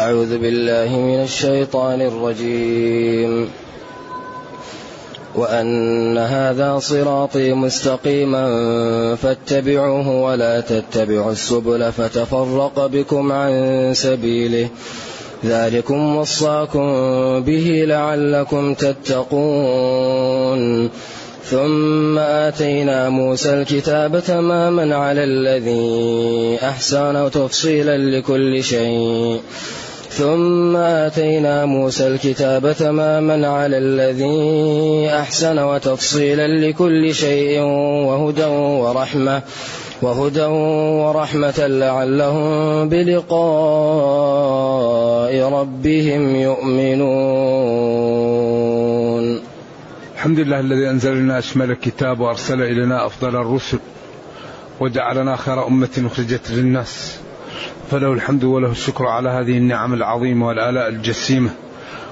أعوذ بالله من الشيطان الرجيم. وأن هذا صراطي مستقيما فاتبعوه ولا تتبعوا السبل فتفرق بكم عن سبيله. ذلكم وصاكم به لعلكم تتقون. ثم آتينا موسى الكتاب تماما على الذي أحسن وتفصيلا لكل شيء. ثم آتينا موسى الكتاب تماما على الذي أحسن وتفصيلا لكل شيء وهدى ورحمة وهدى ورحمة لعلهم بلقاء ربهم يؤمنون. الحمد لله الذي أنزل لنا أشمل الكتاب وأرسل إلينا أفضل الرسل وجعلنا خير أمة أخرجت للناس. فله الحمد وله الشكر على هذه النعم العظيمة والآلاء الجسيمة.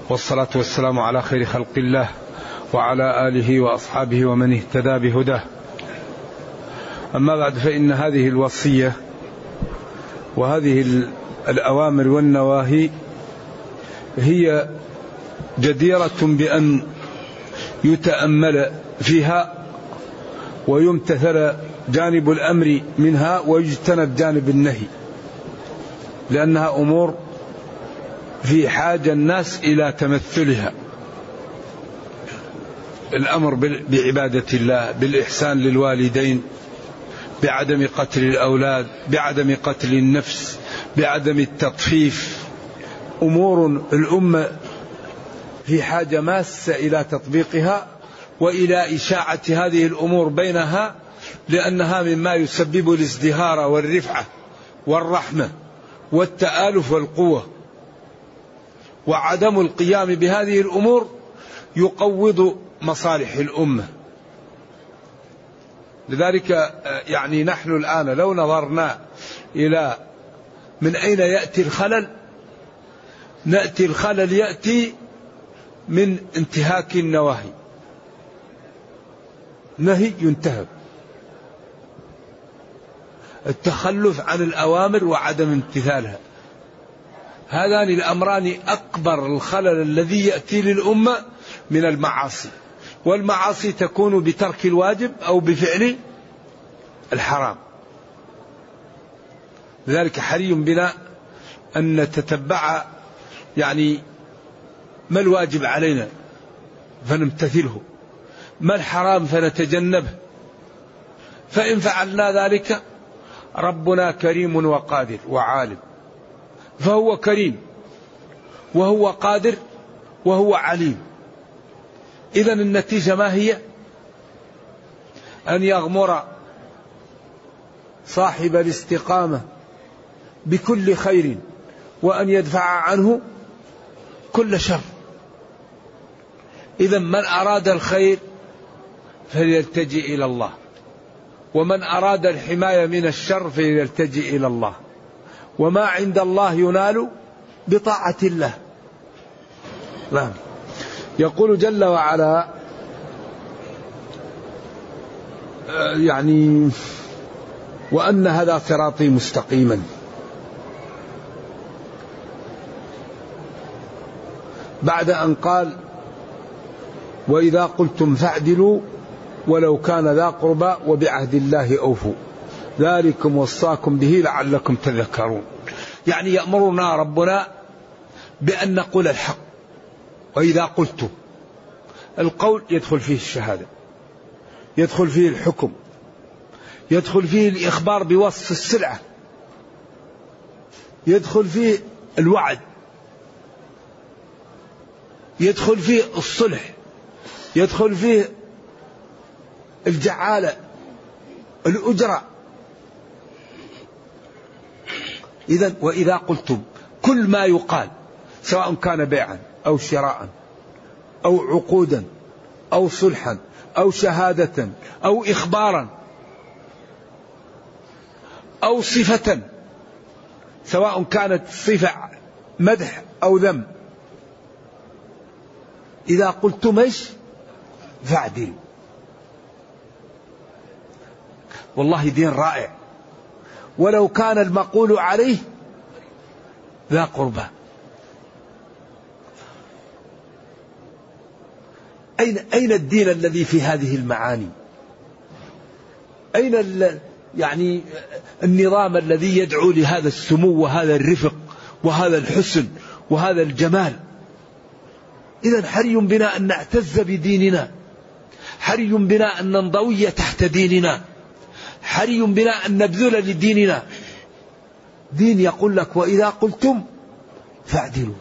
والصلاة والسلام على خير خلق الله وعلى آله وأصحابه ومن اهتدى بهداه. أما بعد فإن هذه الوصية وهذه الأوامر والنواهي هي جديرة بأن يتأمل فيها ويمتثل جانب الأمر منها ويجتنب جانب النهي. لأنها أمور في حاجة الناس إلى تمثلها. الأمر بعبادة الله بالإحسان للوالدين بعدم قتل الأولاد بعدم قتل النفس بعدم التطفيف. أمور الأمة في حاجة ماسة إلى تطبيقها وإلى إشاعة هذه الأمور بينها لأنها مما يسبب الازدهار والرفعة والرحمة. والتآلف والقوة وعدم القيام بهذه الأمور يقوض مصالح الأمة. لذلك آه، يعني نحن الآن لو نظرنا إلى من أين يأتي الخلل نأتي الخلل يأتي من انتهاك النواهي. نهي ينتهك التخلف عن الأوامر وعدم امتثالها. هذان الأمران أكبر الخلل الذي يأتي للأمة من المعاصي والمعاصي تكون بترك الواجب أو بفعل الحرام. لذلك حري بنا أن نتتبع يعني ما الواجب علينا فنمتثله ما الحرام فنتجنبه. فإن فعلنا ذلك ربنا كريم وقادر وعالم. فهو كريم وهو قادر وهو عليم. إذا النتيجة ما هي؟ أن يغمر صاحب الاستقامة بكل خير وأن يدفع عنه كل شر. إذا من أراد الخير فليلتجئ إلى الله. ومن أراد الحماية من الشر فليلتجئ إلى الله. وما عند الله ينال بطاعة الله. نعم. يقول جل وعلا آه، يعني وأن هذا صراطي مستقيما. بعد أن قال وإذا قلتم فاعدلوا ولو كان ذا قربى وبعهد الله أوفوا. ذلكم وصاكم به لعلكم تذكرون. يعني يأمرنا ربنا بأن نقول الحق. وإذا قلت القول يدخل فيه الشهادة. يدخل فيه الحكم. يدخل فيه الإخبار بوصف السلعة. يدخل فيه الوعد. يدخل فيه الصلح. يدخل فيه الجعالة الأجرة. إذا وإذا قلتم كل ما يقال سواء كان بيعا أو شراء أو عقودا أو صلحا أو شهادة أو إخبارا أو صفة سواء كانت صفة مدح أو ذم. إذا قلتم إيش؟ فاعدلوا. والله دين رائع ولو كان المقول عليه ذا قربى أين أين الدين الذي في هذه المعاني؟ أين يعني النظام الذي يدعو لهذا السمو وهذا الرفق وهذا الحسن وهذا الجمال؟ إذا حري بنا أن نعتز بديننا حري بنا أن ننضوي تحت ديننا حري بنا أن نبذل لديننا. دين يقول لك وإذا قلتم فاعدلوا.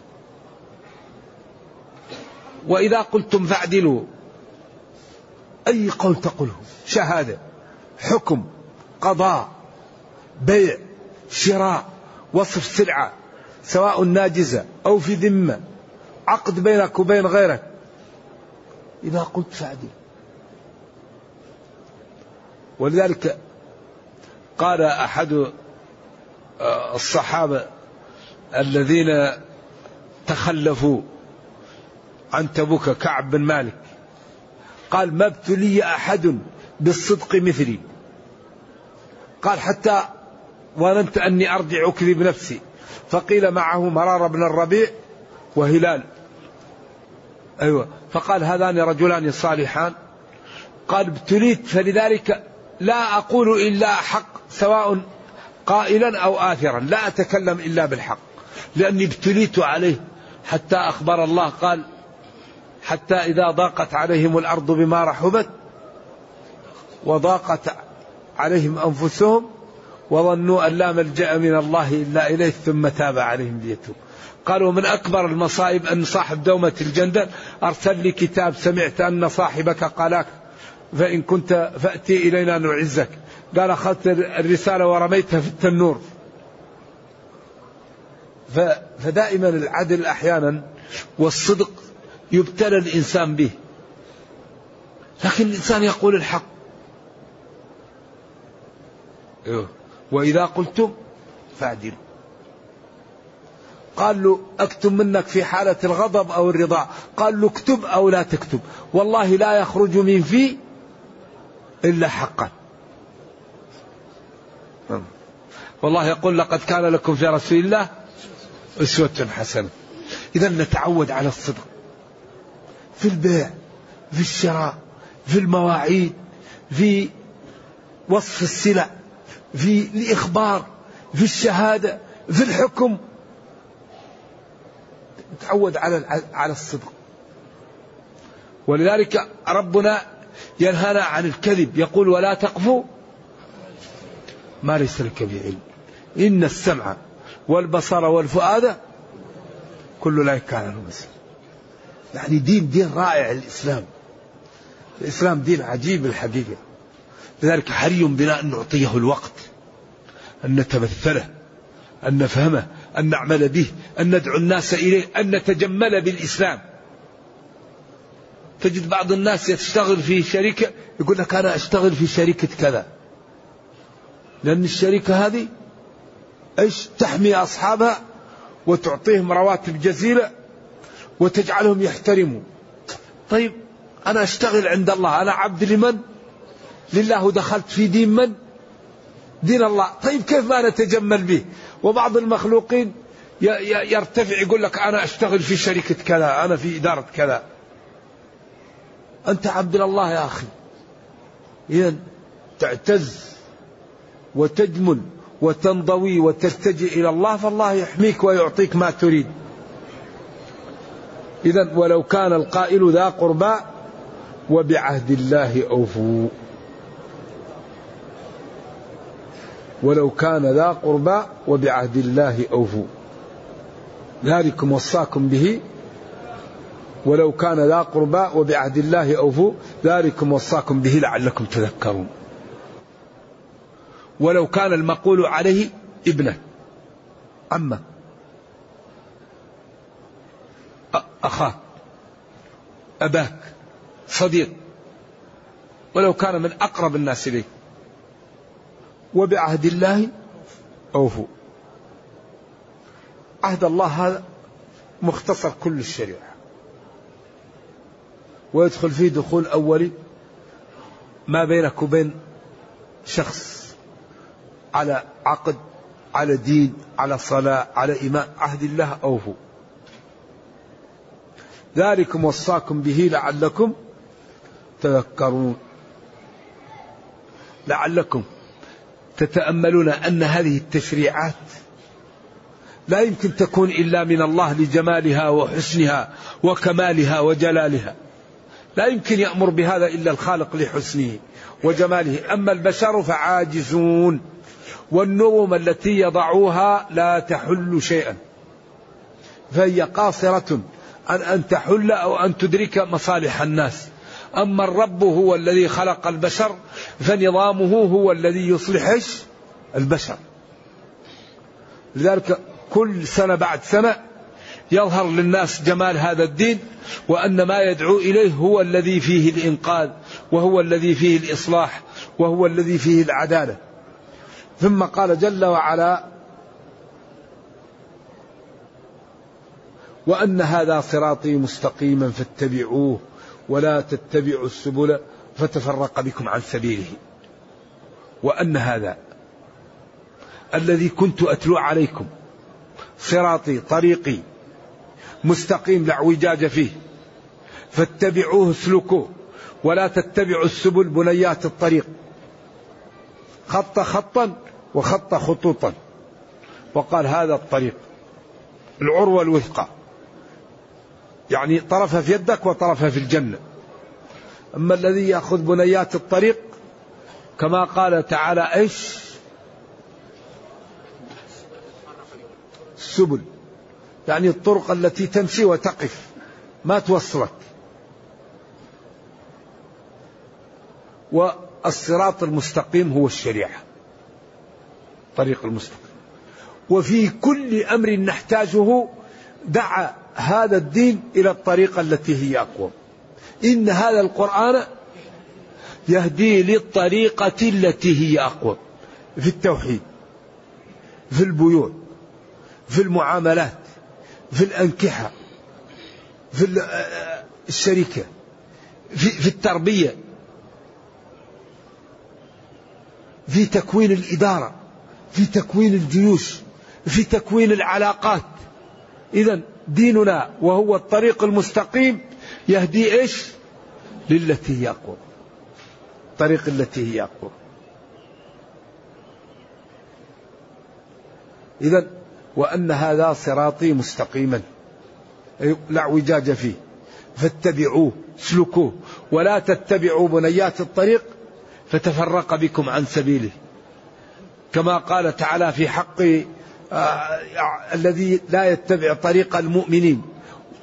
وإذا قلتم فاعدلوا. أي قول تقوله؟ شهادة حكم قضاء بيع شراء وصف سلعة سواء ناجزة أو في ذمة عقد بينك وبين غيرك. إذا قلت فاعدل. ولذلك قال أحد آه، الصحابة الذين تخلفوا عن تبوك كعب بن مالك قال ما ابتلي أحد بالصدق مثلي. قال حتى ظننت أني أرجع أكذب نفسي فقيل معه مرار بن الربيع وهلال. أيوة. فقال هذان رجلان صالحان. قال ابتليت فلذلك لا أقول إلا حق سواء قائلا أو آثرا لا أتكلم إلا بالحق لأني ابتليت عليه حتى أخبر الله قال حتى إذا ضاقت عليهم الأرض بما رحبت وضاقت عليهم أنفسهم وظنوا أن لا ملجأ من الله إلا إليه ثم تاب عليهم ليتوب قالوا من أكبر المصائب أن صاحب دومة الجندل أرسل لي كتاب سمعت أن صاحبك قالاك فإن كنت فأتي إلينا نعزك. قال أخذت الرسالة ورميتها في التنور. فدائما العدل أحيانا والصدق يبتلى الإنسان به. لكن الإنسان يقول الحق. أيوه. وإذا قلتم فاعدلوا. قال له اكتب منك في حالة الغضب أو الرضا. قال له اكتب أو لا تكتب. والله لا يخرج من في إلا حقا. والله يقول لقد كان لكم في رسول الله أسوة حسنة. إذا نتعود على الصدق. في البيع في الشراء في المواعيد في وصف السلع في الإخبار في الشهادة في الحكم. تعود على على الصدق. ولذلك ربنا ينهانا عن الكذب يقول ولا تقفوا. ما ليس لك بعلم. إن السمع والبصر والفؤاد كل لا كان له مسلم يعني دين دين رائع الإسلام. الإسلام دين عجيب الحقيقة. لذلك حري بنا أن نعطيه الوقت أن نتمثله أن نفهمه أن نعمل به أن ندعو الناس إليه أن نتجمل بالإسلام. تجد بعض الناس يشتغل في شركة يقول لك أنا أشتغل في شركة كذا. لأن الشركة هذه إيش؟ تحمي أصحابها وتعطيهم رواتب جزيلة وتجعلهم يحترموا. طيب أنا أشتغل عند الله أنا عبد لمن؟ لله دخلت في دين من؟ دين الله. طيب كيف ما نتجمل به؟ وبعض المخلوقين يرتفع يقول لك أنا أشتغل في شركة كذا أنا في إدارة كذا. أنت عبد الله يا أخي. إذا تعتز وتجمل وتنضوي وتلتجئ إلى الله فالله يحميك ويعطيك ما تريد. إذا ولو كان القائل ذا قربى وبعهد الله أوفوا. ولو كان ذا قربى وبعهد الله أوفوا. ذلكم وصاكم به ولو كان ذا قربى وبعهد الله أوفوا ذلكم وصاكم به لعلكم تذكرون. ولو كان المقول عليه ابنة. عمه أخاك أباك صديق ولو كان من أقرب الناس إليك وبعهد الله أوفوا. عهد الله هذا مختصر كل الشريعة. ويدخل فيه دخول أولي ما بينك وبين شخص على عقد على دين على صلاة على إيمان عهد الله أوفوا ذلكم وصاكم به لعلكم تذكرون. لعلكم تتأملون أن هذه التشريعات لا يمكن تكون إلا من الله لجمالها وحسنها وكمالها وجلالها. لا يمكن يأمر بهذا إلا الخالق لحسنه وجماله. أما البشر فعاجزون والنظم التي يضعوها لا تحل شيئا فهي قاصرة عن أن تحل أو أن تدرك مصالح الناس. أما الرب هو الذي خلق البشر فنظامه هو الذي يصلح البشر. لذلك كل سنة بعد سنة يظهر للناس جمال هذا الدين وأن ما يدعو إليه هو الذي فيه الإنقاذ وهو الذي فيه الإصلاح وهو الذي فيه العدالة. ثم قال جل وعلا وأن هذا صراطي مستقيما فاتبعوه ولا تتبعوا السبل فتفرق بكم عن سبيله. وأن هذا الذي كنت أتلو عليكم صراطي طريقي مستقيم لا اعوجاج فيه. فاتبعوه اسلكوه. ولا تتبعوا السبل بنيات الطريق. خط خطا وخط خطوطا. وقال هذا الطريق. العروة الوثقى. يعني طرفها في يدك وطرفها في الجنة. أما الذي يأخذ بنيات الطريق كما قال تعالى إيش؟ السبل يعني الطرق التي تمشي وتقف ما توصلك. والصراط المستقيم هو الشريعة طريق المستقيم. وفي كل أمر نحتاجه دعا هذا الدين إلى الطريقة التي هي أقوم إن هذا القرآن يهدي للطريقة التي هي أقوم في التوحيد في البيوع في المعاملات في الأنكحة في الشركة في, في التربية في تكوين الإدارة في تكوين الجيوش في تكوين العلاقات. إذا ديننا وهو الطريق المستقيم يهدي إيش؟ للتي هي أقوى. الطريق التي هي أقوى. إذا وأن هذا صراطي مستقيما. لا اعوجاج فيه. فاتبعوه اسلكوه. ولا تتبعوا بنيات الطريق فتفرق بكم عن سبيله. كما قال تعالى في حق آه الذي لا يتبع طريق المؤمنين.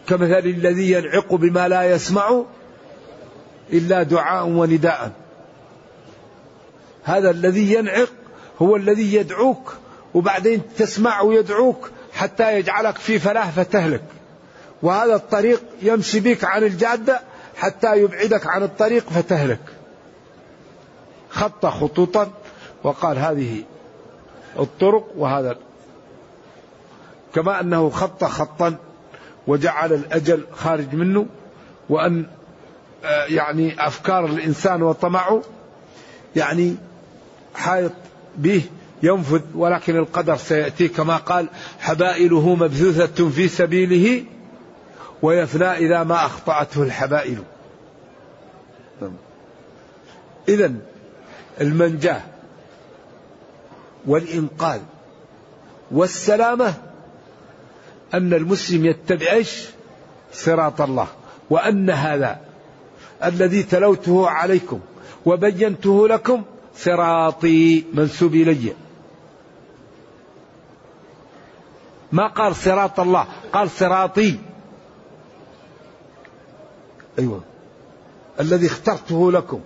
كمثل الذي ينعق بما لا يسمع إلا دعاء ونداء. هذا الذي ينعق هو الذي يدعوك. وبعدين تسمع ويدعوك حتى يجعلك في فلاح فتهلك. وهذا الطريق يمشي بك عن الجادة حتى يبعدك عن الطريق فتهلك. خط خطوطا وقال هذه الطرق وهذا كما أنه خط خطا وجعل الأجل خارج منه وأن آه، يعني أفكار الإنسان وطمعه يعني حائط به ينفذ ولكن القدر سيأتي كما قال حبائله مبثوثة في سبيله ويفنى إذا ما أخطأته الحبائل. إذا المنجاة والإنقاذ والسلامة أن المسلم يتبع صراط الله وأن هذا الذي تلوته عليكم وبينته لكم صراطي منسوب إلي. ما قال صراط الله قال صراطي. أيوة. الذي اخترته لكم.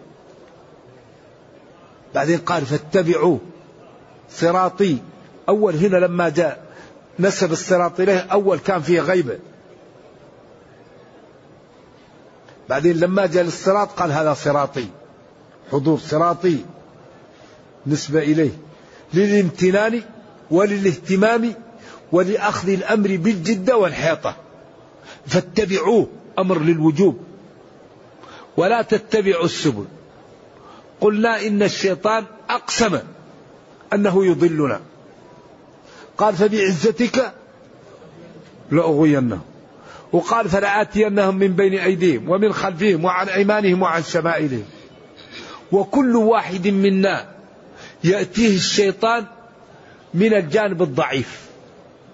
بعدين قال فاتبعوه صراطي. أول هنا لما جاء نسب الصراط إليه أول كان فيه غيبة. بعدين لما جاء للصراط قال هذا صراطي. حضور صراطي. نسبة إليه. للامتنان وللاهتمام ولأخذ الأمر بالجدة والحيطة. فاتبعوه أمر للوجوب. ولا تتبعوا السبل. قلنا إن الشيطان أقسم أنه يضلنا. قال فبعزتك لأغوينه وقال فلآتينهم من بين أيديهم ومن خلفهم وعن أيمانهم وعن شمائلهم. وكل واحد منا يأتيه الشيطان من الجانب الضعيف.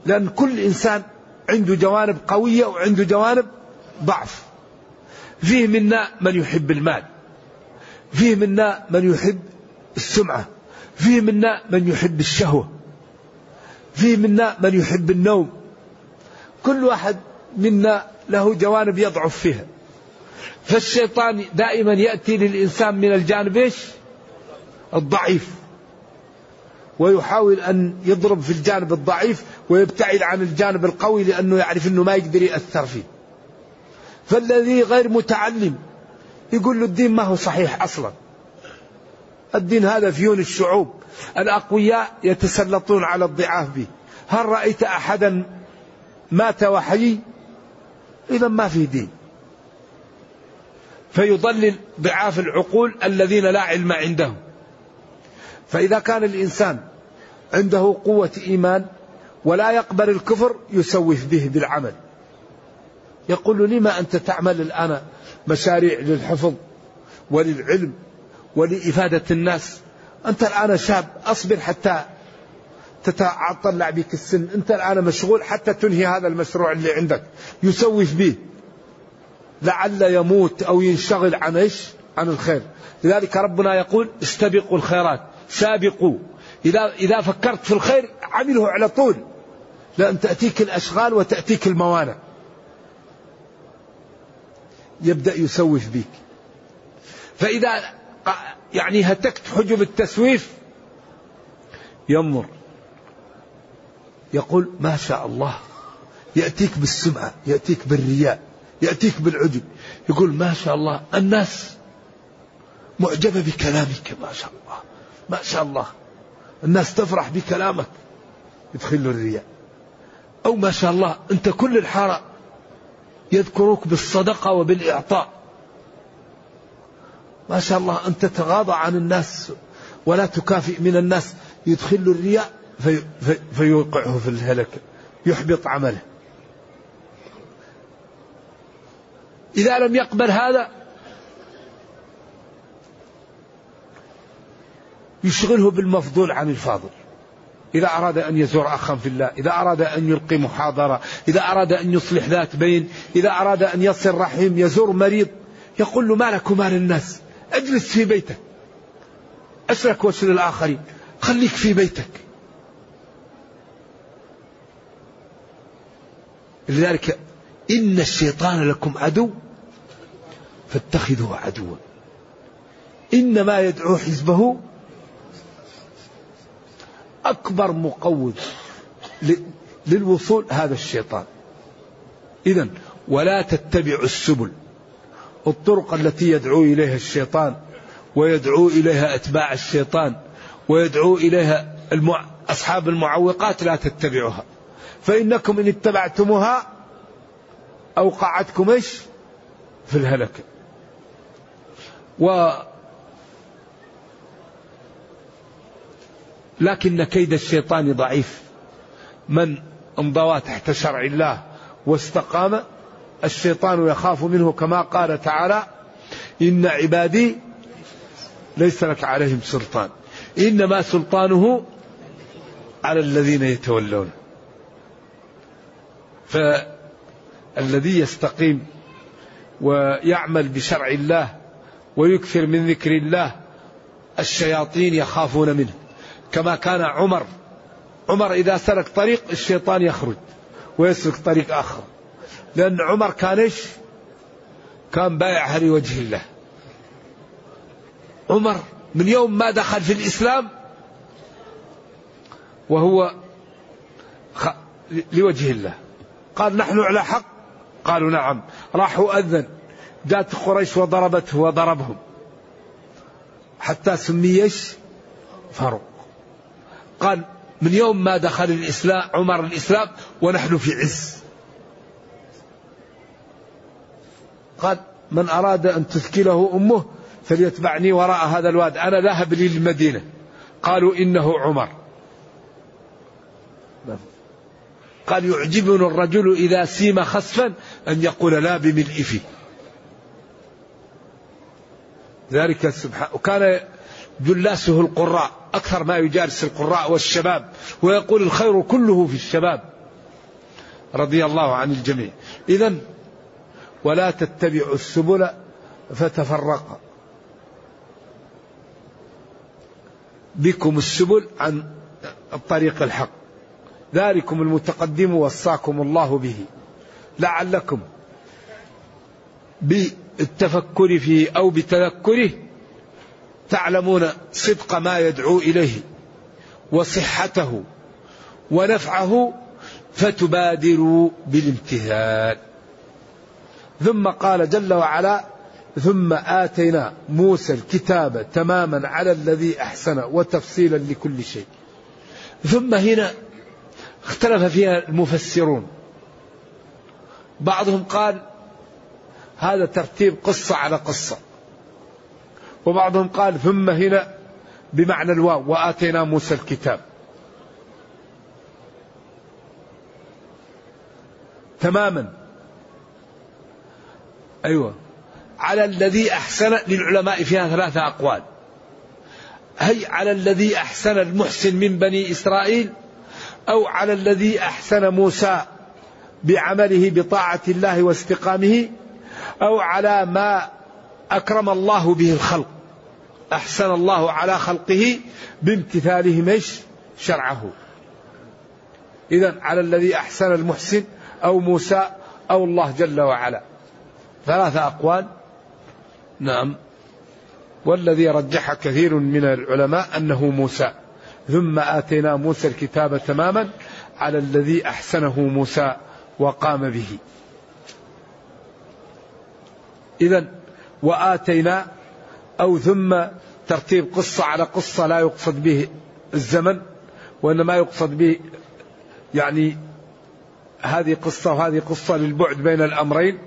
لأن كل إنسان عنده جوانب قوية وعنده جوانب ضعف. فيه منا من يحب المال. فيه منا من يحب السمعة. فيه منا من يحب الشهوة. فيه منا من يحب النوم. كل واحد منا له جوانب يضعف فيها. فالشيطان دائما يأتي للإنسان من الجانب إيش؟ الضعيف. ويحاول أن يضرب في الجانب الضعيف ويبتعد عن الجانب القوي لأنه يعرف أنه ما يقدر يأثر فيه. فالذي غير متعلم يقول له الدين ما هو صحيح أصلا. الدين هذا فيون الشعوب. الأقوياء يتسلطون على الضعاف به. هل رأيت أحدا مات وحي إذا ما في دين. فيضلل ضعاف العقول الذين لا علم عندهم. فإذا كان الإنسان عنده قوة إيمان ولا يقبل الكفر يسوف به بالعمل. يقول لما أنت تعمل الآن مشاريع للحفظ وللعلم ولإفادة الناس؟ أنت الآن شاب أصبر حتى تتطلع بك السن. أنت الآن مشغول حتى تنهي هذا المشروع اللي عندك. يسوف به. لعل يموت أو ينشغل عن إيش؟ عن الخير. لذلك ربنا يقول استبقوا الخيرات سابقوا إذا إذا فكرت في الخير عمله على طول. لأن تأتيك الأشغال وتأتيك الموانع. يبدأ يسوف بك فإذا يعني هتكت حجب التسويف ينظر. يقول ما شاء الله يأتيك بالسمعة يأتيك بالرياء يأتيك بالعجب. يقول ما شاء الله الناس معجبة بكلامك ما شاء الله ما شاء الله. الناس تفرح بكلامك يدخل الرياء. أو ما شاء الله أنت كل الحارة يذكروك بالصدقة وبالإعطاء. ما شاء الله أن تتغاضى عن الناس ولا تكافئ من الناس. يدخل الرياء في في فيوقعه في الهلكة يحبط عمله. إذا لم يقبل هذا يشغله بالمفضول عن الفاضل. إذا أراد أن يزور أخا في الله إذا أراد أن يلقي محاضرة إذا أراد أن يصلح ذات بين إذا أراد أن يصل رحم يزور مريض يقول له مالك ومال الناس أجلس في بيتك. أشرك واشر الآخرين. خليك في بيتك. لذلك إن الشيطان لكم عدو فاتخذوه عدوا. إنما يدعو حزبه أكبر مقوض للوصول هذا الشيطان. إذا ولا تتبعوا السبل. الطرق التي يدعو إليها الشيطان ويدعو إليها أتباع الشيطان ويدعو إليها المع... أصحاب المعوقات لا تتبعوها. فإنكم إن اتبعتموها أوقعتكم إيش؟ في الهلكة. و لكن كيد الشيطان ضعيف. من انضوى تحت شرع الله واستقام الشيطان يخاف منه كما قال تعالى إن عبادي ليس لك عليهم سلطان. إنما سلطانه على الذين يتولون. فالذي يستقيم ويعمل بشرع الله ويكثر من ذكر الله الشياطين يخافون منه. كما كان عمر. عمر إذا سلك طريق الشيطان يخرج ويسلك طريق آخر. لأن عمر كان إيش؟ كان بايعها لوجه الله. عمر من يوم ما دخل في الإسلام وهو خ... لوجه الله. قال نحن على حق؟ قالوا نعم. راحوا أذن. جاءت قريش وضربته وضربهم. حتى سمي فاروق. قال من يوم ما دخل الإسلام عمر الإسلام ونحن في عز. قال من أراد أن تثكله أمه فليتبعني وراء هذا الواد أنا ذاهب للمدينة. قالوا إنه عمر. قال يعجبني الرجل إذا سيم خسفا أن يقول لا بملء فيه. ذلك سبحانه وكان جلاسه القراء. أكثر ما يجالس القراء والشباب ويقول الخير كله في الشباب. رضي الله عن الجميع. إذا ولا تتبعوا السبل فتفرق. بكم السبل عن الطريق الحق. ذلكم المتقدم وصاكم الله به. لعلكم بالتفكر فيه أو بتذكره تعلمون صدق ما يدعو إليه وصحته ونفعه فتبادروا بالامتثال ثم قال جل وعلا ثم آتينا موسى الكتاب تماما على الذي أحسن وتفصيلا لكل شيء ثم هنا اختلف فيها المفسرون. بعضهم قال هذا ترتيب قصة على قصة وبعضهم قال ثم هنا بمعنى الواو وآتينا موسى الكتاب. تماما. أيوة. على الذي أحسن للعلماء فيها ثلاثة أقوال. هي على الذي أحسن المحسن من بني إسرائيل أو على الذي أحسن موسى بعمله بطاعة الله واستقامه أو على ما أكرم الله به الخلق. أحسن الله على خلقه بامتثاله مش شرعه. إذا على الذي أحسن المحسن أو موسى أو الله جل وعلا. ثلاثة أقوال. نعم. والذي رجح كثير من العلماء أنه موسى. ثم آتينا موسى الكتاب تماما على الذي أحسنه موسى وقام به. إذا وآتينا أو ثم ترتيب قصة على قصة لا يقصد به الزمن وإنما يقصد به يعني هذه قصة وهذه قصة للبعد بين الأمرين.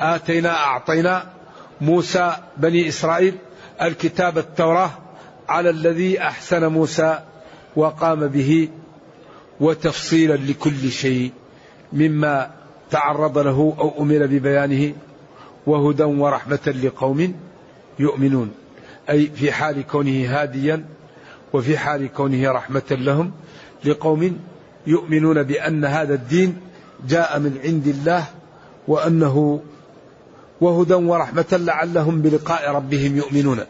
آتينا أعطينا موسى بني إسرائيل الكتاب التوراة على الذي أحسن موسى وقام به وتفصيلا لكل شيء مما تعرض له أو أمر ببيانه. وهدى ورحمة لقوم يؤمنون. أي في حال كونه هاديا وفي حال كونه رحمة لهم لقوم يؤمنون بأن هذا الدين جاء من عند الله وأنه وهدى ورحمة لعلهم بلقاء ربهم يؤمنون.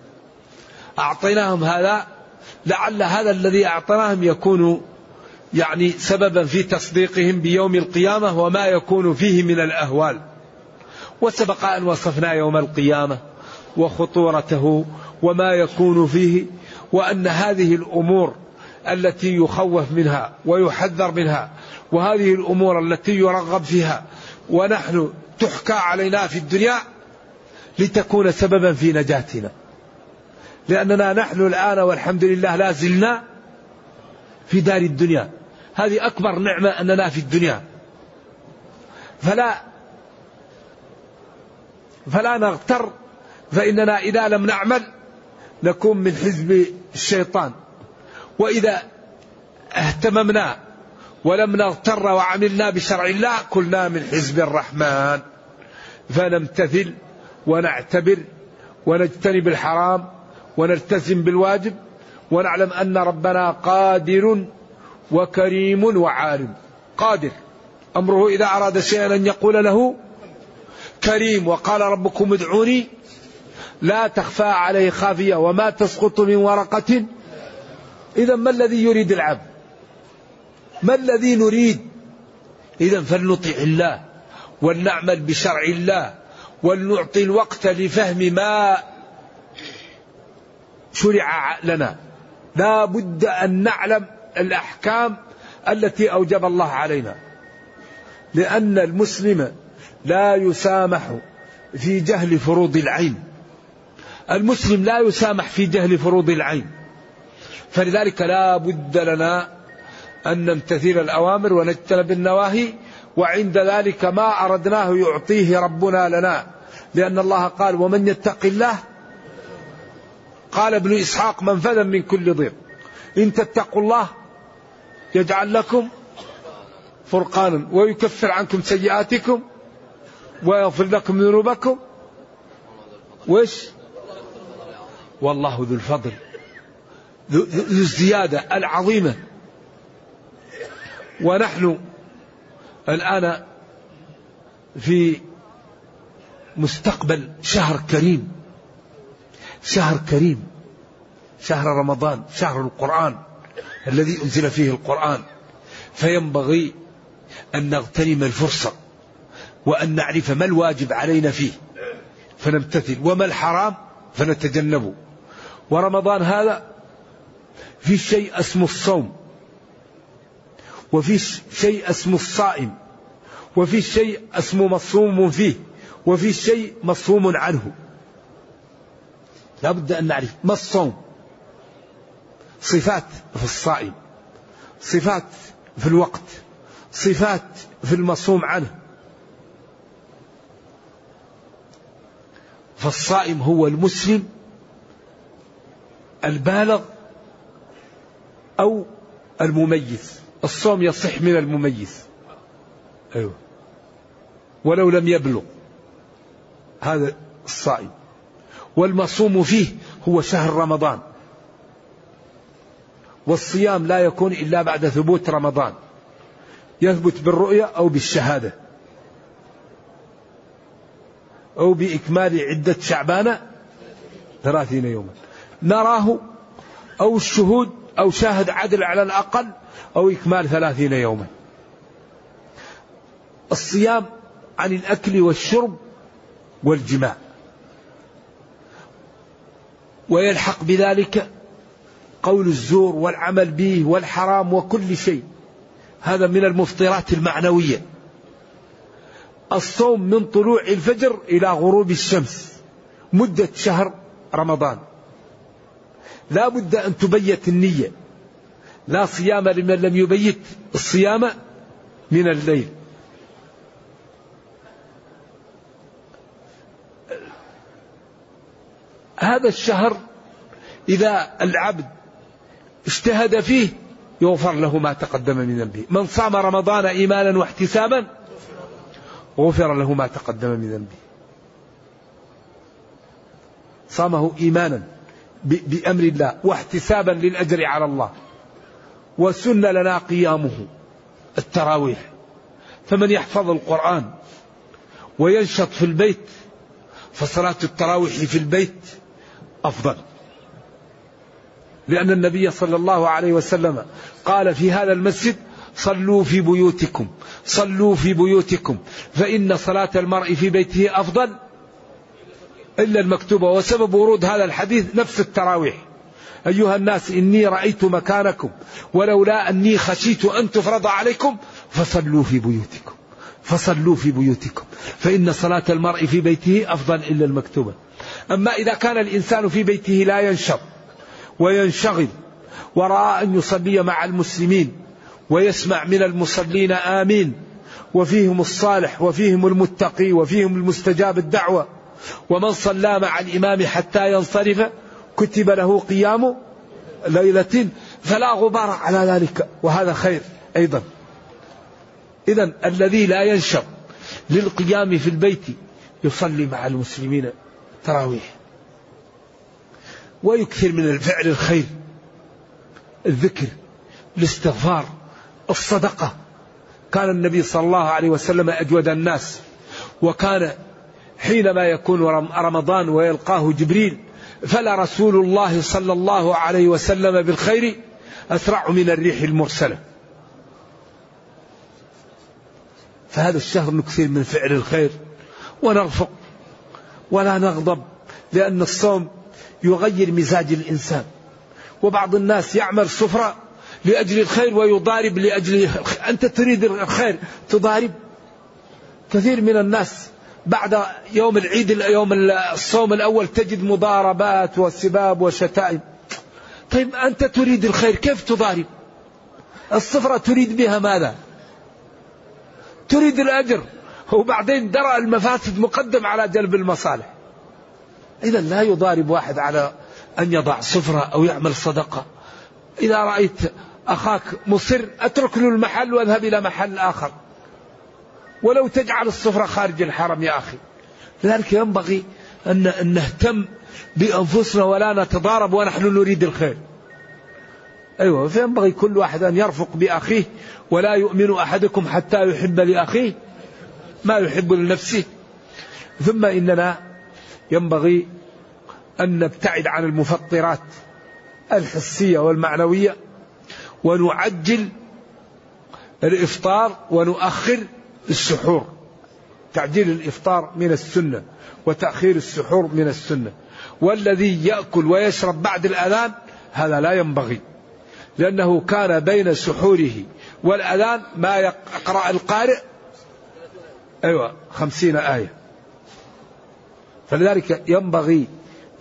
أعطيناهم هذا لعل هذا الذي أعطيناهم يكون يعني سببا في تصديقهم بيوم القيامة وما يكون فيه من الأهوال. وسبق أن وصفنا يوم القيامة وخطورته وما يكون فيه وأن هذه الأمور التي يخوف منها ويحذر منها وهذه الأمور التي يرغب فيها ونحن تحكى علينا في الدنيا لتكون سببا في نجاتنا. لأننا نحن الآن والحمد لله لا زلنا في دار الدنيا. هذه أكبر نعمة أننا في الدنيا. فلا فلا نغتر فإننا إذا لم نعمل نكون من حزب الشيطان. وإذا اهتممنا ولم نغتر وعملنا بشرع الله كلنا من حزب الرحمن. فنمتثل ونعتبر ونجتنب الحرام ونلتزم بالواجب ونعلم أن ربنا قادر وكريم وعالم. قادر. أمره إذا أراد شيئا أن يقول له كريم وقال ربكم ادعوني لا تخفى عليه خافية وما تسقط من ورقة. إذا ما الذي يريد العبد؟ ما الذي نريد؟ إذا فلنطع الله ولنعمل بشرع الله ولنعطي الوقت لفهم ما شرع لنا. لا بد أن نعلم الأحكام التي أوجب الله علينا. لأن المسلم لا يسامح في جهل فروض العين. المسلم لا يسامح في جهل فروض العين. فلذلك لا بد لنا أن نمتثل الأوامر ونجتنب النواهي وعند ذلك ما أردناه يعطيه ربنا لنا. لأن الله قال ومن يتق الله قال ابن إسحاق منفذا من كل ضيق. إن تتقوا الله يجعل لكم فرقانا ويكفر عنكم سيئاتكم ويغفر لكم ذنوبكم؟ وش؟ والله ذو الفضل. ذو الزيادة العظيمة. ونحن الآن في مستقبل شهر كريم. شهر كريم. شهر رمضان. شهر القرآن. الذي أنزل فيه القرآن. فينبغي أن نغتنم الفرصة. وأن نعرف ما الواجب علينا فيه. فنمتثل. وما الحرام فنتجنبه. ورمضان هذا في شيء اسمه الصوم. وفي شيء اسمه الصائم. وفي شيء اسمه مصوم فيه. وفي شيء مصوم عنه. لا بد أن نعرف ما الصوم. صفات في الصائم. صفات في الوقت. صفات في المصوم عنه. فالصائم هو المسلم البالغ أو المميز. الصوم يصح من المميز. أيوه. ولو لم يبلغ هذا الصائم. والمصوم فيه هو شهر رمضان. والصيام لا يكون إلا بعد ثبوت رمضان. يثبت بالرؤية أو بالشهادة. أو بإكمال عدة شعبان ثلاثين يوما. نراه أو الشهود أو شاهد عدل على الأقل أو إكمال ثلاثين يوما. الصيام عن الأكل والشرب والجماع. ويلحق بذلك قول الزور والعمل به والحرام وكل شيء. هذا من المفطرات المعنوية. الصوم من طلوع الفجر إلى غروب الشمس مدة شهر رمضان. لا بد أن تبيت النية. لا صيام لمن لم يبيت الصيام من الليل. هذا الشهر إذا العبد اجتهد فيه يغفر له ما تقدم من ذنبه. من صام رمضان إيمانا واحتسابا غفر له ما تقدم من ذنبه. صامه إيمانا بأمر الله واحتسابا للأجر على الله. وسن لنا قيامه التراويح. فمن يحفظ القرآن وينشط في البيت فصلاة التراويح في البيت أفضل. لأن النبي صلى الله عليه وسلم قال في هذا المسجد صلوا في بيوتكم صلوا في بيوتكم فإن صلاة المرء في بيته أفضل إلا المكتوبة. وسبب ورود هذا الحديث نفس التراويح. أيها الناس إني رأيت مكانكم ولولا أني خشيت أن تفرض عليكم فصلوا في بيوتكم فصلوا في بيوتكم. فإن صلاة المرء في بيته أفضل إلا المكتوبة. أما إذا كان الإنسان في بيته لا ينشط وينشغل ورأى أن يصلي مع المسلمين ويسمع من المصلين آمين. وفيهم الصالح وفيهم المتقي وفيهم المستجاب الدعوة. ومن صلى مع الإمام حتى ينصرف كتب له قيام ليلة فلا غبار على ذلك. وهذا خير أيضا. إذا الذي لا ينشط للقيام في البيت يصلي مع المسلمين تراويح. ويكثر من الفعل الخير الذكر الاستغفار. الصدقة. كان النبي صلى الله عليه وسلم أجود الناس. وكان حينما يكون رمضان ويلقاه جبريل فلا رسول الله صلى الله عليه وسلم بالخير أسرع من الريح المرسلة. فهذا الشهر نكثر من فعل الخير. ونرفق. ولا نغضب لأن الصوم يغير مزاج الإنسان. وبعض الناس يعمل صفرة لأجل الخير ويضارب لأجل أنت تريد الخير تضارب كثير من الناس. بعد يوم العيد يوم الصوم الأول تجد مضاربات وسباب وشتائم. طيب أنت تريد الخير كيف تضارب؟ الصفرة تريد بها ماذا؟ تريد الأجر. وبعدين درى المفاسد مقدم على جلب المصالح. إذا لا يضارب واحد على أن يضع صفرة أو يعمل صدقة. إذا رأيت أخاك مصر أترك له المحل وأذهب إلى محل آخر. ولو تجعل الصفرة خارج الحرم يا أخي. لذلك ينبغي أن نهتم بأنفسنا ولا نتضارب ونحن نريد الخير. أيوة فينبغي كل واحد أن يرفق بأخيه ولا يؤمن أحدكم حتى يحب لأخيه ما يحب لنفسه. ثم إننا ينبغي أن نبتعد عن المفطرات الحسية والمعنوية. ونعجل الإفطار ونؤخر السحور. تعجيل الإفطار من السنة وتأخير السحور من السنة. والذي يأكل ويشرب بعد الأذان هذا لا ينبغي لأنه كان بين سحوره والأذان ما يقرأ القارئ. أيوة خمسين آية. فلذلك ينبغي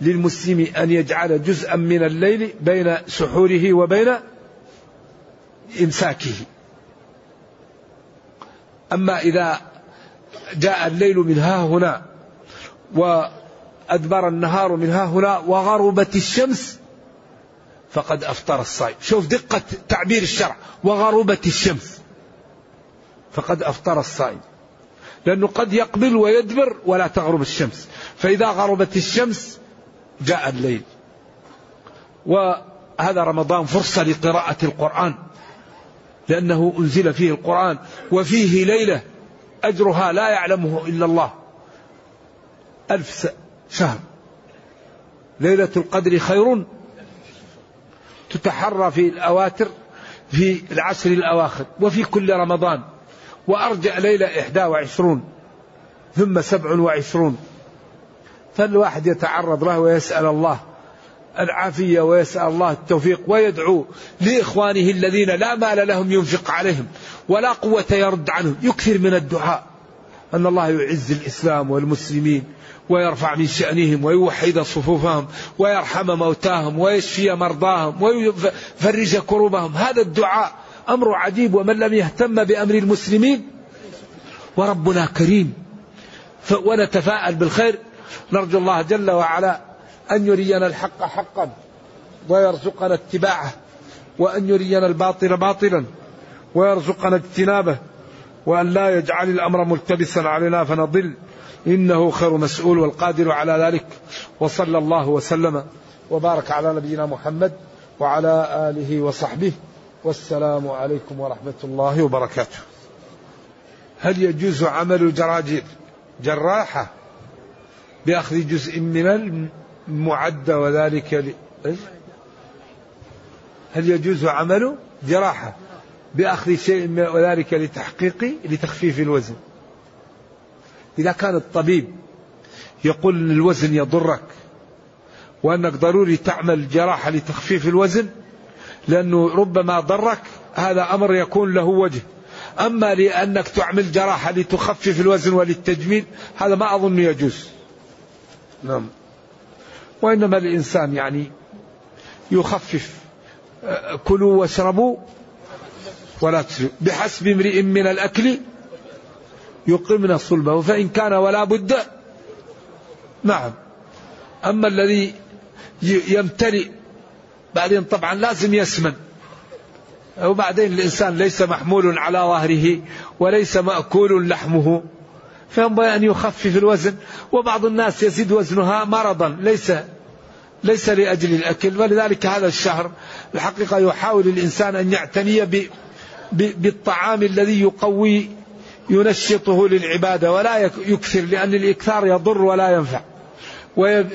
للمسلم أن يجعل جزءا من الليل بين سحوره وبين إمساكه. أما إذا جاء الليل من ها هنا وأدبر النهار من ها هنا وغربت الشمس فقد أفطر الصائم. شوف دقة تعبير الشرع. وغربت الشمس. فقد أفطر الصائم. لأنه قد يقبل ويدبر ولا تغرب الشمس. فإذا غربت الشمس جاء الليل. وهذا رمضان فرصة لقراءة القرآن. لأنه أنزل فيه القرآن وفيه ليلة أجرها لا يعلمه إلا الله. ألف شهر. ليلة القدر خير تتحرى في الأواتر في العشر الأواخر وفي كل رمضان. وأرجع ليلة إحدى وعشرون ثم سبع وعشرون. فالواحد يتعرض له ويسأل الله. العافية ويسأل الله التوفيق ويدعو لإخوانه الذين لا مال لهم ينفق عليهم ولا قوة يرد عنهم. يكثر من الدعاء. أن الله يعز الإسلام والمسلمين ويرفع من شأنهم ويوحد صفوفهم ويرحم موتاهم ويشفي مرضاهم ويفرج كروبهم. هذا الدعاء أمر عجيب ومن لم يهتم بأمر المسلمين وربنا كريم. ونتفاءل بالخير. نرجو الله جل وعلا أن يرينا الحق حقا ويرزقنا اتباعه وأن يرينا الباطل باطلا ويرزقنا اجتنابه وأن لا يجعل الأمر ملتبسا علينا فنضل. إنه خير مسؤول والقادر على ذلك. وصلى الله وسلم وبارك على نبينا محمد وعلى آله وصحبه. والسلام عليكم ورحمة الله وبركاته. هل يجوز عمل الجراجير جراحة بأخذ جزء من المعدة وذلك ل... هل يجوز عمل جراحة بأخذ شيء وذلك لتحقيق لتخفيف الوزن؟ إذا كان الطبيب يقول أن الوزن يضرك وأنك ضروري تعمل جراحة لتخفيف الوزن لأنه ربما ضرك هذا أمر يكون له وجه. أما لأنك تعمل جراحة لتخفف الوزن وللتجميل هذا ما أظن يجوز. نعم. وإنما الإنسان يعني يخفف. كلوا واشربوا ولا تسرفوا بحسب امرئ من الأكل يقمن صلبه فإن كان ولا بد نعم. أما الذي يمتلئ بعدين طبعا لازم يسمن. وبعدين الإنسان ليس محمول على ظهره وليس مأكول لحمه. فينبغي أن يخفف الوزن وبعض الناس يزيد وزنها مرضا ليس ليس لأجل الأكل ولذلك هذا الشهر الحقيقة يحاول الإنسان أن يعتني بالطعام الذي يقوي ينشطه للعبادة ولا يكثر لأن الإكثار يضر ولا ينفع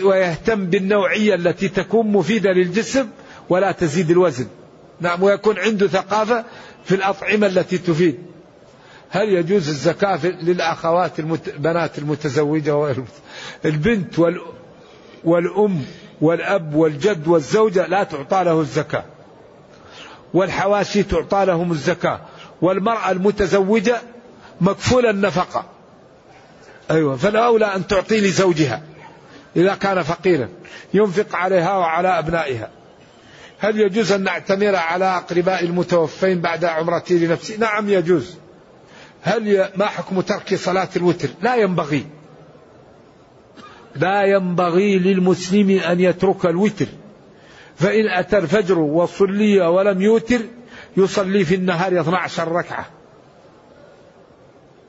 ويهتم بالنوعية التي تكون مفيدة للجسم ولا تزيد الوزن. نعم ويكون عنده ثقافة في الأطعمة التي تفيد. هل يجوز الزكاة للأخوات البنات المتزوجة البنت والأم والأب والجد والزوجة لا تعطى له الزكاة. والحواشي تعطى لهم الزكاة. والمرأة المتزوجة مكفولة النفقة. أيوة فالأولى أن تعطي لزوجها إذا كان فقيرا ينفق عليها وعلى أبنائها. هل يجوز أن نعتمر على أقرباء المتوفين بعد عمرتي لنفسي؟ نعم يجوز. هل ما حكم ترك صلاة الوتر؟ لا ينبغي. لا ينبغي للمسلم أن يترك الوتر. فإن أتى الفجر وصلي ولم يوتر يصلي في النهار 12 ركعة.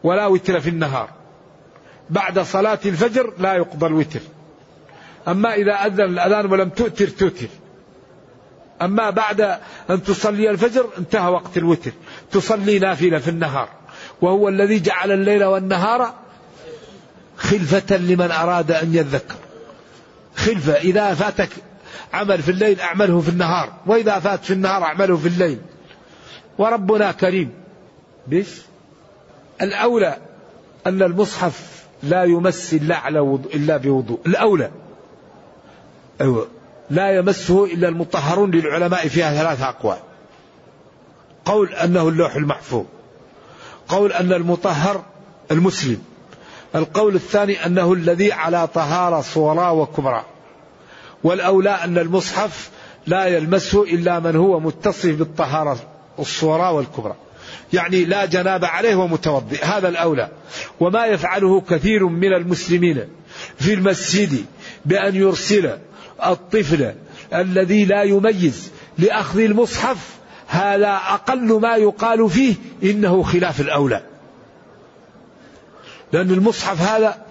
ولا وتر في النهار. بعد صلاة الفجر لا يقضى الوتر. أما إذا أذن الأذان ولم تؤتر تؤتر. أما بعد أن تصلي الفجر انتهى وقت الوتر. تصلي نافلة في النهار. وهو الذي جعل الليل والنهار خلفة لمن أراد أن يذكر. خلفة إذا فاتك عمل في الليل أعمله في النهار وإذا فات في النهار أعمله في الليل. وربنا كريم. بس الأولى أن المصحف لا يمس إلا على وضوء إلا بوضوء. الأولى. أيوة. لا يمسه إلا المطهرون للعلماء فيها ثلاثة أقوال. قول أنه اللوح المحفوظ. قول أن المطهر المسلم. القول الثاني أنه الذي على طهارة صغرى وكبرى. والأولى أن المصحف لا يلمسه إلا من هو متصف بالطهارة الصغرى والكبرى. يعني لا جناب عليه ومتوضئ. هذا الأولى. وما يفعله كثير من المسلمين في المسجد بأن يرسل الطفل الذي لا يميز لأخذ المصحف هذا أقل ما يقال فيه إنه خلاف الأولى. لأن المصحف هذا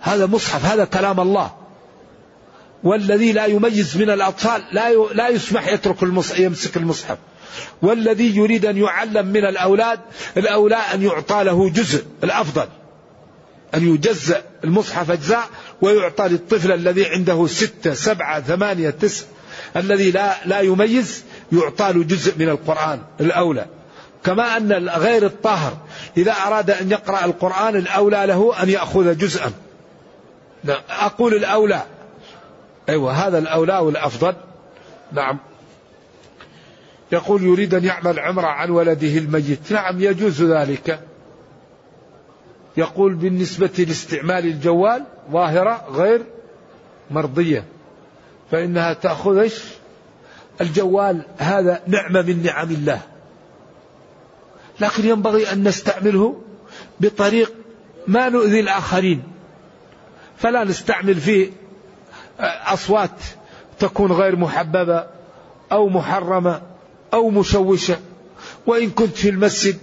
هذا مصحف هذا كلام الله. والذي لا يميز من الأطفال لا لا يسمح يترك المصحف يمسك المصحف. والذي يريد أن يعلم من الأولاد الأولى أن يعطى له جزء الأفضل. أن يجزأ المصحف أجزاء ويعطى للطفل الذي عنده ستة سبعة ثمانية تسع الذي لا لا يميز يعطى له جزء من القرآن الأولى. كما أن غير الطاهر إذا أراد أن يقرأ القرآن الأولى له أن يأخذ جزءا. نعم. أقول الأولى. أيوة هذا الأولى والأفضل. نعم. يقول يريد أن يعمل عمرة عن ولده الميت. نعم يجوز ذلك. يقول بالنسبة لاستعمال الجوال ظاهرة غير مرضية. فإنها تأخذ الجوال هذا نعمة من نعم الله. لكن ينبغي أن نستعمله بطريق ما نؤذي الآخرين. فلا نستعمل فيه أصوات تكون غير محببة أو محرمة أو مشوشة. وإن كنت في المسجد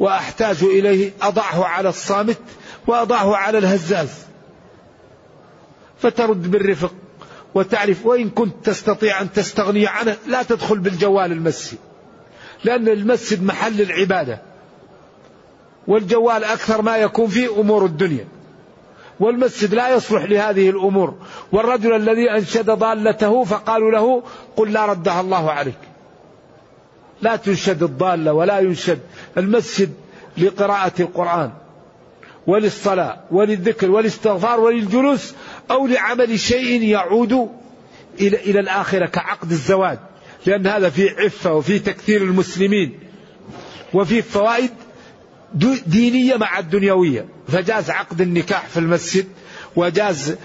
وأحتاج إليه أضعه على الصامت وأضعه على الهزاز. فترد بالرفق. وتعرف وإن كنت تستطيع أن تستغني عنه لا تدخل بالجوال المسجد. لأن المسجد محل العبادة. والجوال أكثر ما يكون فيه أمور الدنيا. والمسجد لا يصلح لهذه الأمور. والرجل الذي أنشد ضالته فقالوا له قل لا ردها الله عليك. لا تنشد الضالة ولا ينشد المسجد لقراءة القرآن. وللصلاة وللذكر والاستغفار وللجلوس أو لعمل شيء يعود إلى إلى الآخرة كعقد الزواج. لأن هذا فيه عفة وفيه تكثير المسلمين وفيه فوائد دينية مع الدنيوية. فجاز عقد النكاح في المسجد وجاز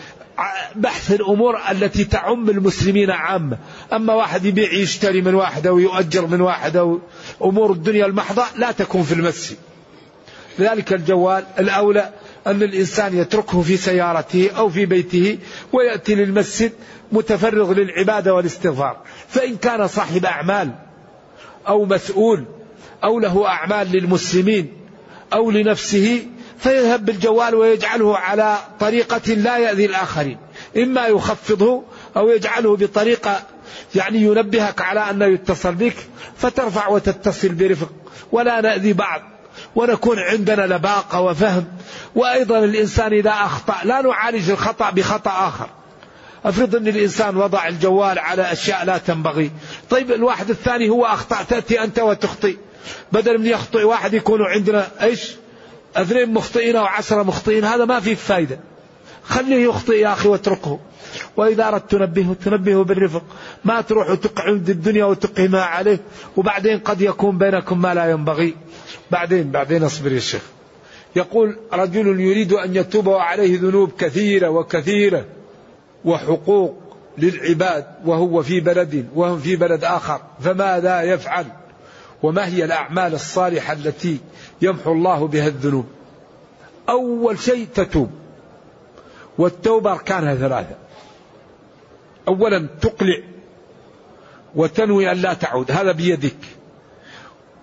بحث الأمور التي تعم المسلمين عامة. أما واحد يبيع يشتري من واحد أو يؤجر من واحد أو أمور الدنيا المحضة لا تكون في المسجد. لذلك الجوال الأولى أن الإنسان يتركه في سيارته أو في بيته ويأتي للمسجد متفرغ للعبادة والاستغفار. فإن كان صاحب أعمال أو مسؤول أو له أعمال للمسلمين أو لنفسه فيذهب بالجوال ويجعله على طريقة لا يأذي الآخرين. إما يخفضه أو يجعله بطريقة يعني ينبهك على أنه يتصل بك فترفع وتتصل برفق. ولا نأذي بعض. ونكون عندنا لباقة وفهم. وأيضا الإنسان إذا أخطأ لا نعالج الخطأ بخطأ آخر. أفرض أن الإنسان وضع الجوال على أشياء لا تنبغي. طيب الواحد الثاني هو أخطأ تأتي أنت وتخطئ. بدل من يخطئ واحد يكون عندنا إيش؟ اثنين مخطئين أو عشرة مخطئين هذا ما فيه فايدة. خليه يخطئ يا أخي واتركه. وإذا أردت تنبهه تنبهه بالرفق ما تروح وتقعد الدنيا وتقهمها عليه وبعدين قد يكون بينكم ما لا ينبغي بعدين بعدين اصبر يا شيخ يقول رجل يريد أن يتوب وعليه ذنوب كثيرة وكثيرة وحقوق للعباد وهو في بلد وهم في بلد آخر فماذا يفعل؟ وما هي الأعمال الصالحة التي يمحو الله بها الذنوب؟ أول شيء تتوب والتوبة أركانها ثلاثة. اولا تقلع وتنوي أن لا تعود هذا بيدك.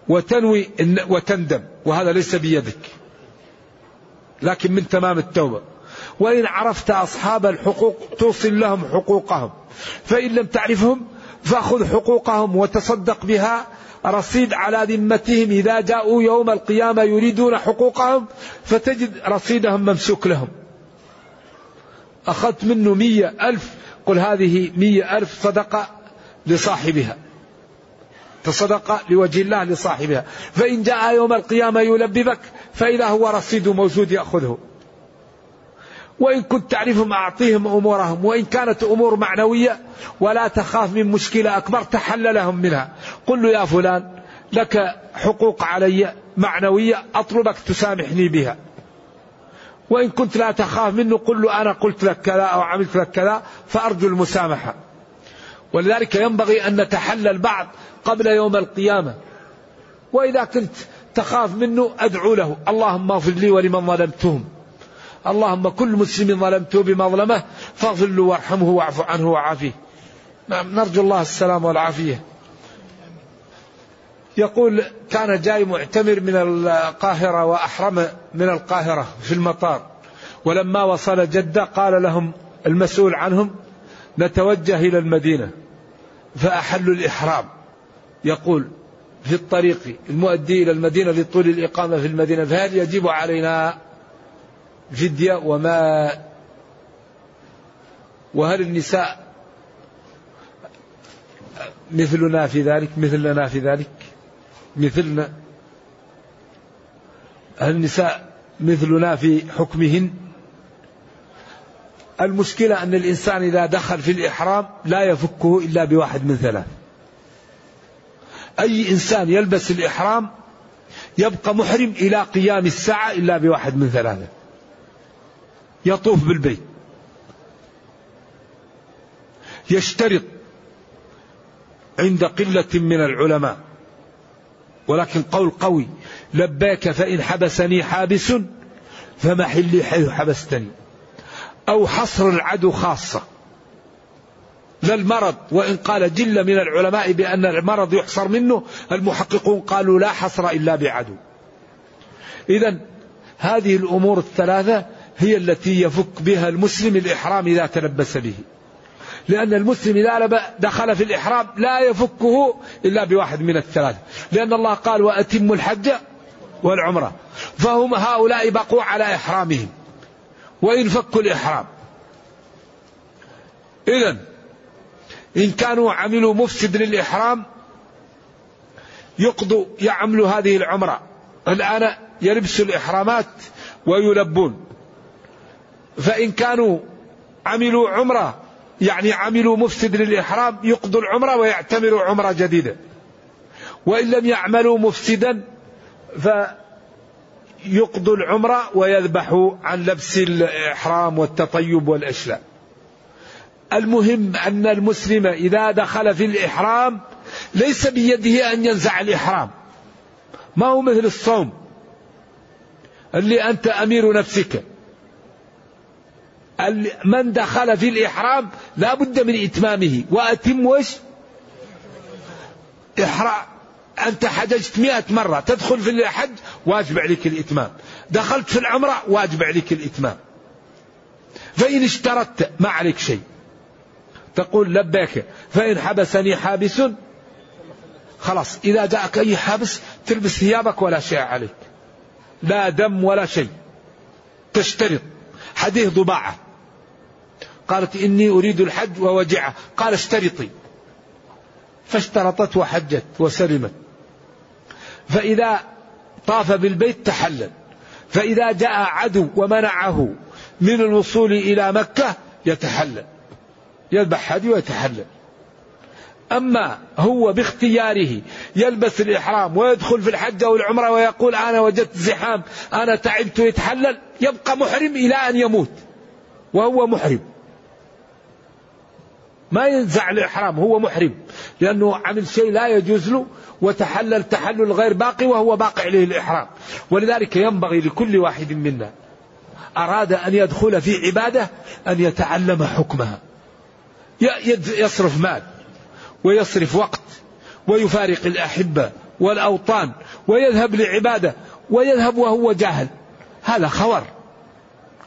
وتنوي وتندم وهذا ليس بيدك. لكن من تمام التوبة. وإن عرفت أصحاب الحقوق توصل لهم حقوقهم. فإن لم تعرفهم فأخذ حقوقهم وتصدق بها. رصيد على ذمتهم إذا جاءوا يوم القيامة يريدون حقوقهم فتجد رصيدهم ممسوك لهم. أخذت منه مية ألف قل هذه مية ألف صدقة لصاحبها. تصدق لوجه الله لصاحبها. فإن جاء يوم القيامة يلببك فإذا هو رصيد موجود يأخذه. وإن كنت تعرفهم أعطيهم أمورهم. وإن كانت أمور معنوية ولا تخاف من مشكلة أكبر تحل لهم منها. قل له يا فلان لك حقوق علي معنوية أطلبك تسامحني بها. وإن كنت لا تخاف منه قل له أنا قلت لك كذا أو عملت لك كذا فأرجو المسامحة. ولذلك ينبغي أن نتحلل بعض قبل يوم القيامة. وإذا كنت تخاف منه أدعو له. اللهم اغفر لي ولمن ظلمتهم. اللهم كل مسلم ظلمته بمظلمة فاغفر له وارحمه واعف عنه وعافيه نعم نرجو الله السلام والعافية. يقول كان جاي معتمر من القاهرة وأحرم من القاهرة في المطار. ولما وصل جدة قال لهم المسؤول عنهم نتوجه إلى المدينة. فأحلوا الإحرام. يقول في الطريق المؤدي إلى المدينة لطول الإقامة في المدينة. فهل يجب علينا فدية وما وهل النساء مثلنا في ذلك؟ مثلنا في ذلك؟ مثلنا هل النساء مثلنا في حكمهن. المشكلة أن الإنسان إذا دخل في الإحرام لا يفكه إلا بواحد من ثلاث. أي إنسان يلبس الإحرام يبقى محرم إلى قيام الساعة إلا بواحد من ثلاثة. يطوف بالبيت. يشترط عند قلة من العلماء ولكن قول قوي لباك فإن حبسني حابس فمحلي حيث حبستني. أو حصر العدو خاصة. لا المرض وإن قال جل من العلماء بأن المرض يحصر منه المحققون قالوا لا حصر إلا بعدو. إذا هذه الأمور الثلاثة هي التي يفك بها المسلم الإحرام إذا تلبس به. لأن المسلم إذا دخل في الإحرام لا يفكه إلا بواحد من الثلاثة لأن الله قال وأتم الحج والعمرة. فهم هؤلاء بقوا على إحرامهم. وإن فكوا الإحرام. إذا إن كانوا عملوا مفسد للإحرام يقضوا يعملوا هذه العمرة. الآن يلبسوا الإحرامات ويلبون. فإن كانوا عملوا عمرة يعني عملوا مفسد للإحرام يقضوا العمرة ويعتمروا عمرة جديدة. وإن لم يعملوا مفسدا فيقضوا العمرة ويذبحوا عن لبس الإحرام والتطيب والإشلاء. المهم أن المسلم إذا دخل في الإحرام ليس بيده أن ينزع الإحرام. ما هو مثل الصوم. اللي أنت أمير نفسك. من دخل في الإحرام لا بد من إتمامه. وأتم وش؟ إحرام أنت حججت مئة مرة تدخل في الحج واجب عليك الإتمام. دخلت في العمرة واجب عليك الإتمام. فإن اشترطت ما عليك شيء. تقول لبيك فإن حبسني حابس. خلاص إذا جاءك أي حابس تلبس ثيابك ولا شيء عليك. لا دم ولا شيء. تشترط. حديث ضباعة. قالت إني أريد الحج ووجعه قال اشترطي. فاشترطت وحجت وسلمت. فإذا طاف بالبيت تحلل. فإذا جاء عدو ومنعه من الوصول إلى مكة يتحلل. يذبح هدي ويتحلل. أما هو باختياره يلبس الإحرام ويدخل في الحج أو العمرة ويقول أنا وجدت زحام أنا تعبت يتحلل يبقى محرم إلى أن يموت. وهو محرم. ما ينزع الإحرام هو محرم. لأنه عمل شيء لا يجوز له وتحلل تحلل غير باقي وهو باقي عليه الإحرام. ولذلك ينبغي لكل واحد منا أراد أن يدخل في عبادة أن يتعلم حكمها. يصرف مال ويصرف وقت ويفارق الأحبة والأوطان ويذهب لعبادة ويذهب وهو جاهل. هذا خور.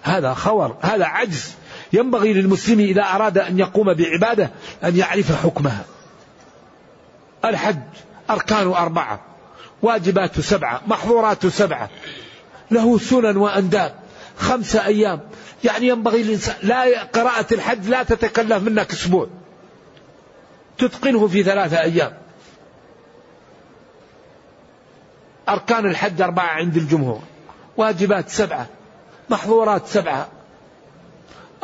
هذا خور. هذا عجز. ينبغي للمسلم إذا أراد أن يقوم بعبادة أن يعرف حكمها. الحج أركان أربعة واجبات سبعة محظورات سبعة له سنن وأنداب خمسة أيام. يعني ينبغي الإنسان لا قراءة الحج لا تتكلف منك أسبوع. تتقنه في ثلاثة أيام. أركان الحج أربعة عند الجمهور. واجبات سبعة محظورات سبعة.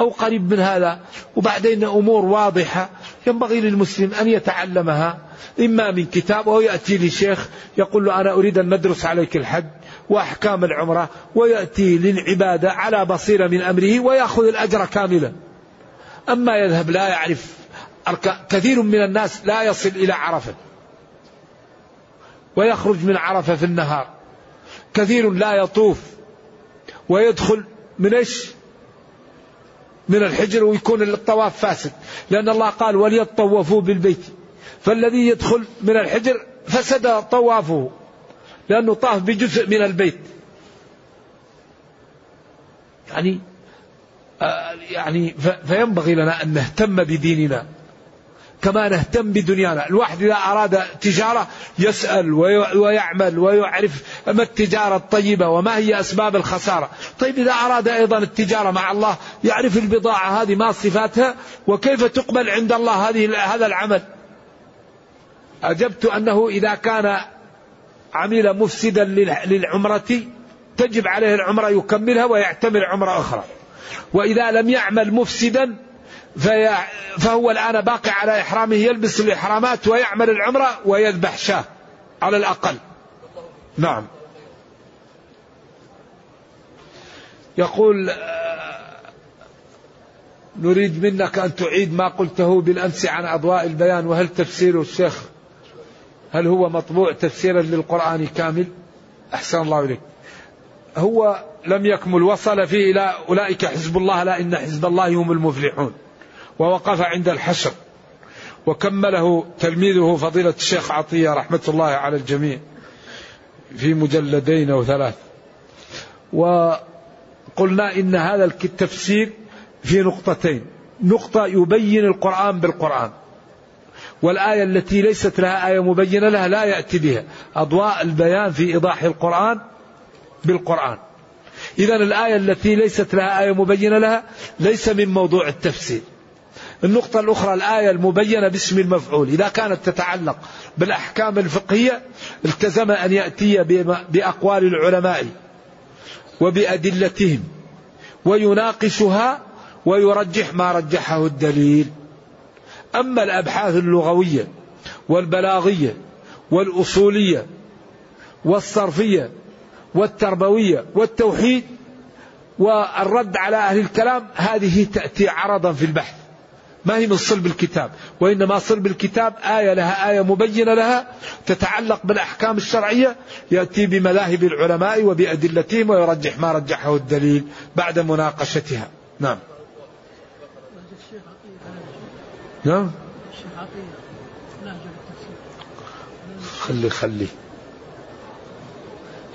أو قريب من هذا. وبعدين أمور واضحة ينبغي للمسلم أن يتعلمها إما من كتاب أو يأتي لشيخ يقول له أنا أريد أن ندرس عليك الحج وأحكام العمرة ويأتي للعبادة على بصيرة من أمره ويأخذ الأجر كاملا. أما يذهب لا يعرف كثير من الناس لا يصل إلى عرفة. ويخرج من عرفة في النهار. كثير لا يطوف. ويدخل من إيش؟ من الحجر ويكون الطواف فاسد. لأن الله قال وليطوفوا بالبيت. فالذي يدخل من الحجر فسد طوافه. لأنه طاف بجزء من البيت. يعني آه يعني فينبغي لنا أن نهتم بديننا. كما نهتم بدنيانا. الواحد إذا أراد تجارة يسأل ويعمل ويعرف ما التجارة الطيبة وما هي أسباب الخسارة. طيب إذا أراد أيضا التجارة مع الله يعرف البضاعة هذه ما صفاتها وكيف تقبل عند الله هذه هذا العمل. أجبت أنه إذا كان عمل مفسدا للعمرة تجب عليه العمرة يكملها ويعتمر عمرة أخرى. وإذا لم يعمل مفسدا فهو الآن باقي على إحرامه يلبس الإحرامات ويعمل العمرة ويذبح شاة على الأقل. نعم. يقول نريد منك أن تعيد ما قلته بالأمس عن أضواء البيان وهل تفسير الشيخ هل هو مطبوع تفسيرا للقرآن كامل؟ أحسن الله إليك. هو لم يكمل وصل فيه إلى أولئك حزب الله لا إن حزب الله هم المفلحون. ووقف عند الحشر وكمله تلميذه فضيلة الشيخ عطية رحمة الله على الجميع في مجلدين أو ثلاث. وقلنا إن هذا التفسير في نقطتين. نقطة يبين القرآن بالقرآن. والآية التي ليست لها آية مبينة لها لا يأتي بها. أضواء البيان في إيضاح القرآن بالقرآن. إذا الآية التي ليست لها آية مبينة لها ليس من موضوع التفسير. النقطة الأخرى الآية المبينة باسم المفعول. إذا كانت تتعلق بالأحكام الفقهية التزم أن يأتي بأقوال العلماء وبأدلتهم ويناقشها ويرجح ما رجحه الدليل. أما الأبحاث اللغوية والبلاغية والأصولية والصرفية والتربوية والتوحيد والرد على أهل الكلام هذه تأتي عرضا في البحث. ما هي من صلب الكتاب وإنما صلب الكتاب آية لها آية مبينة لها تتعلق بالأحكام الشرعية يأتي بمذاهب العلماء وبأدلتهم ويرجح ما رجحه الدليل بعد مناقشتها. نعم. نعم. خلي خلي.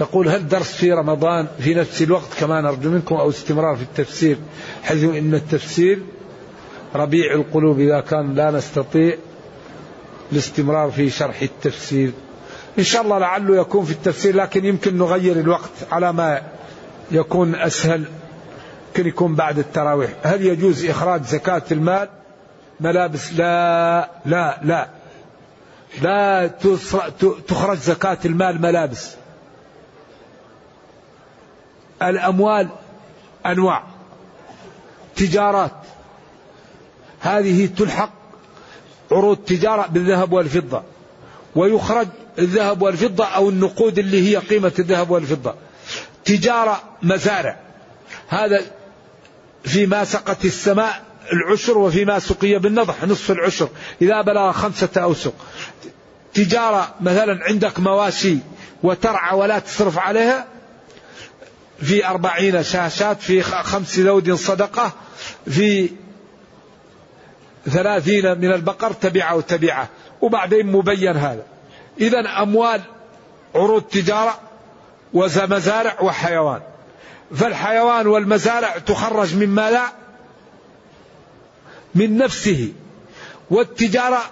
يقول هل درس في رمضان في نفس الوقت كما نرجو منكم أو استمرار في التفسير حيث إن التفسير ربيع القلوب إذا كان لا نستطيع الاستمرار في شرح التفسير. إن شاء الله لعله يكون في التفسير لكن يمكن نغير الوقت على ما يكون أسهل. يمكن يكون بعد التراويح. هل يجوز إخراج زكاة المال؟ ملابس؟ لا لا لا. لا تخرج زكاة المال ملابس. الأموال أنواع. تجارات. هذه تلحق عروض تجارة بالذهب والفضة. ويخرج الذهب والفضة أو النقود اللي هي قيمة الذهب والفضة. تجارة مزارع. هذا فيما سقت السماء العشر وفيما سقي بالنضح نصف العشر إذا بلغ خمسة أوسق. تجارة مثلا عندك مواشي وترعى ولا تصرف عليها في أربعين شاشات في خمس ذود صدقة في ثلاثين من البقر تبعة وتبعة. وبعدين مبين هذا. إذا أموال عروض تجارة ومزارع وحيوان. فالحيوان والمزارع تخرج من ماذا من نفسه. والتجارة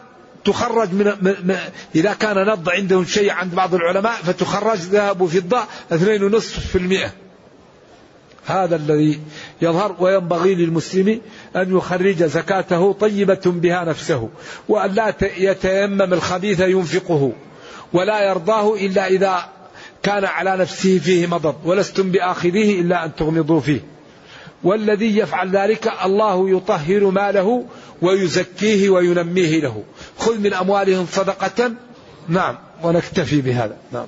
تخرج من, من إذا كان نض عندهم شيء عند بعض العلماء فتخرج ذهب وفضة 2.5% هذا الذي يظهر وينبغي للمسلم أن يخرج زكاته طيبة بها نفسه وأن لا يتيمم الخبيث ينفقه ولا يرضاه إلا إذا كان على نفسه فيه مضض ولستم بآخذيه إلا أن تغمضوا فيه. والذي يفعل ذلك الله يطهر ماله ويزكيه وينميه له. خذ من أموالهم صدقة. نعم ونكتفي بهذا. نعم.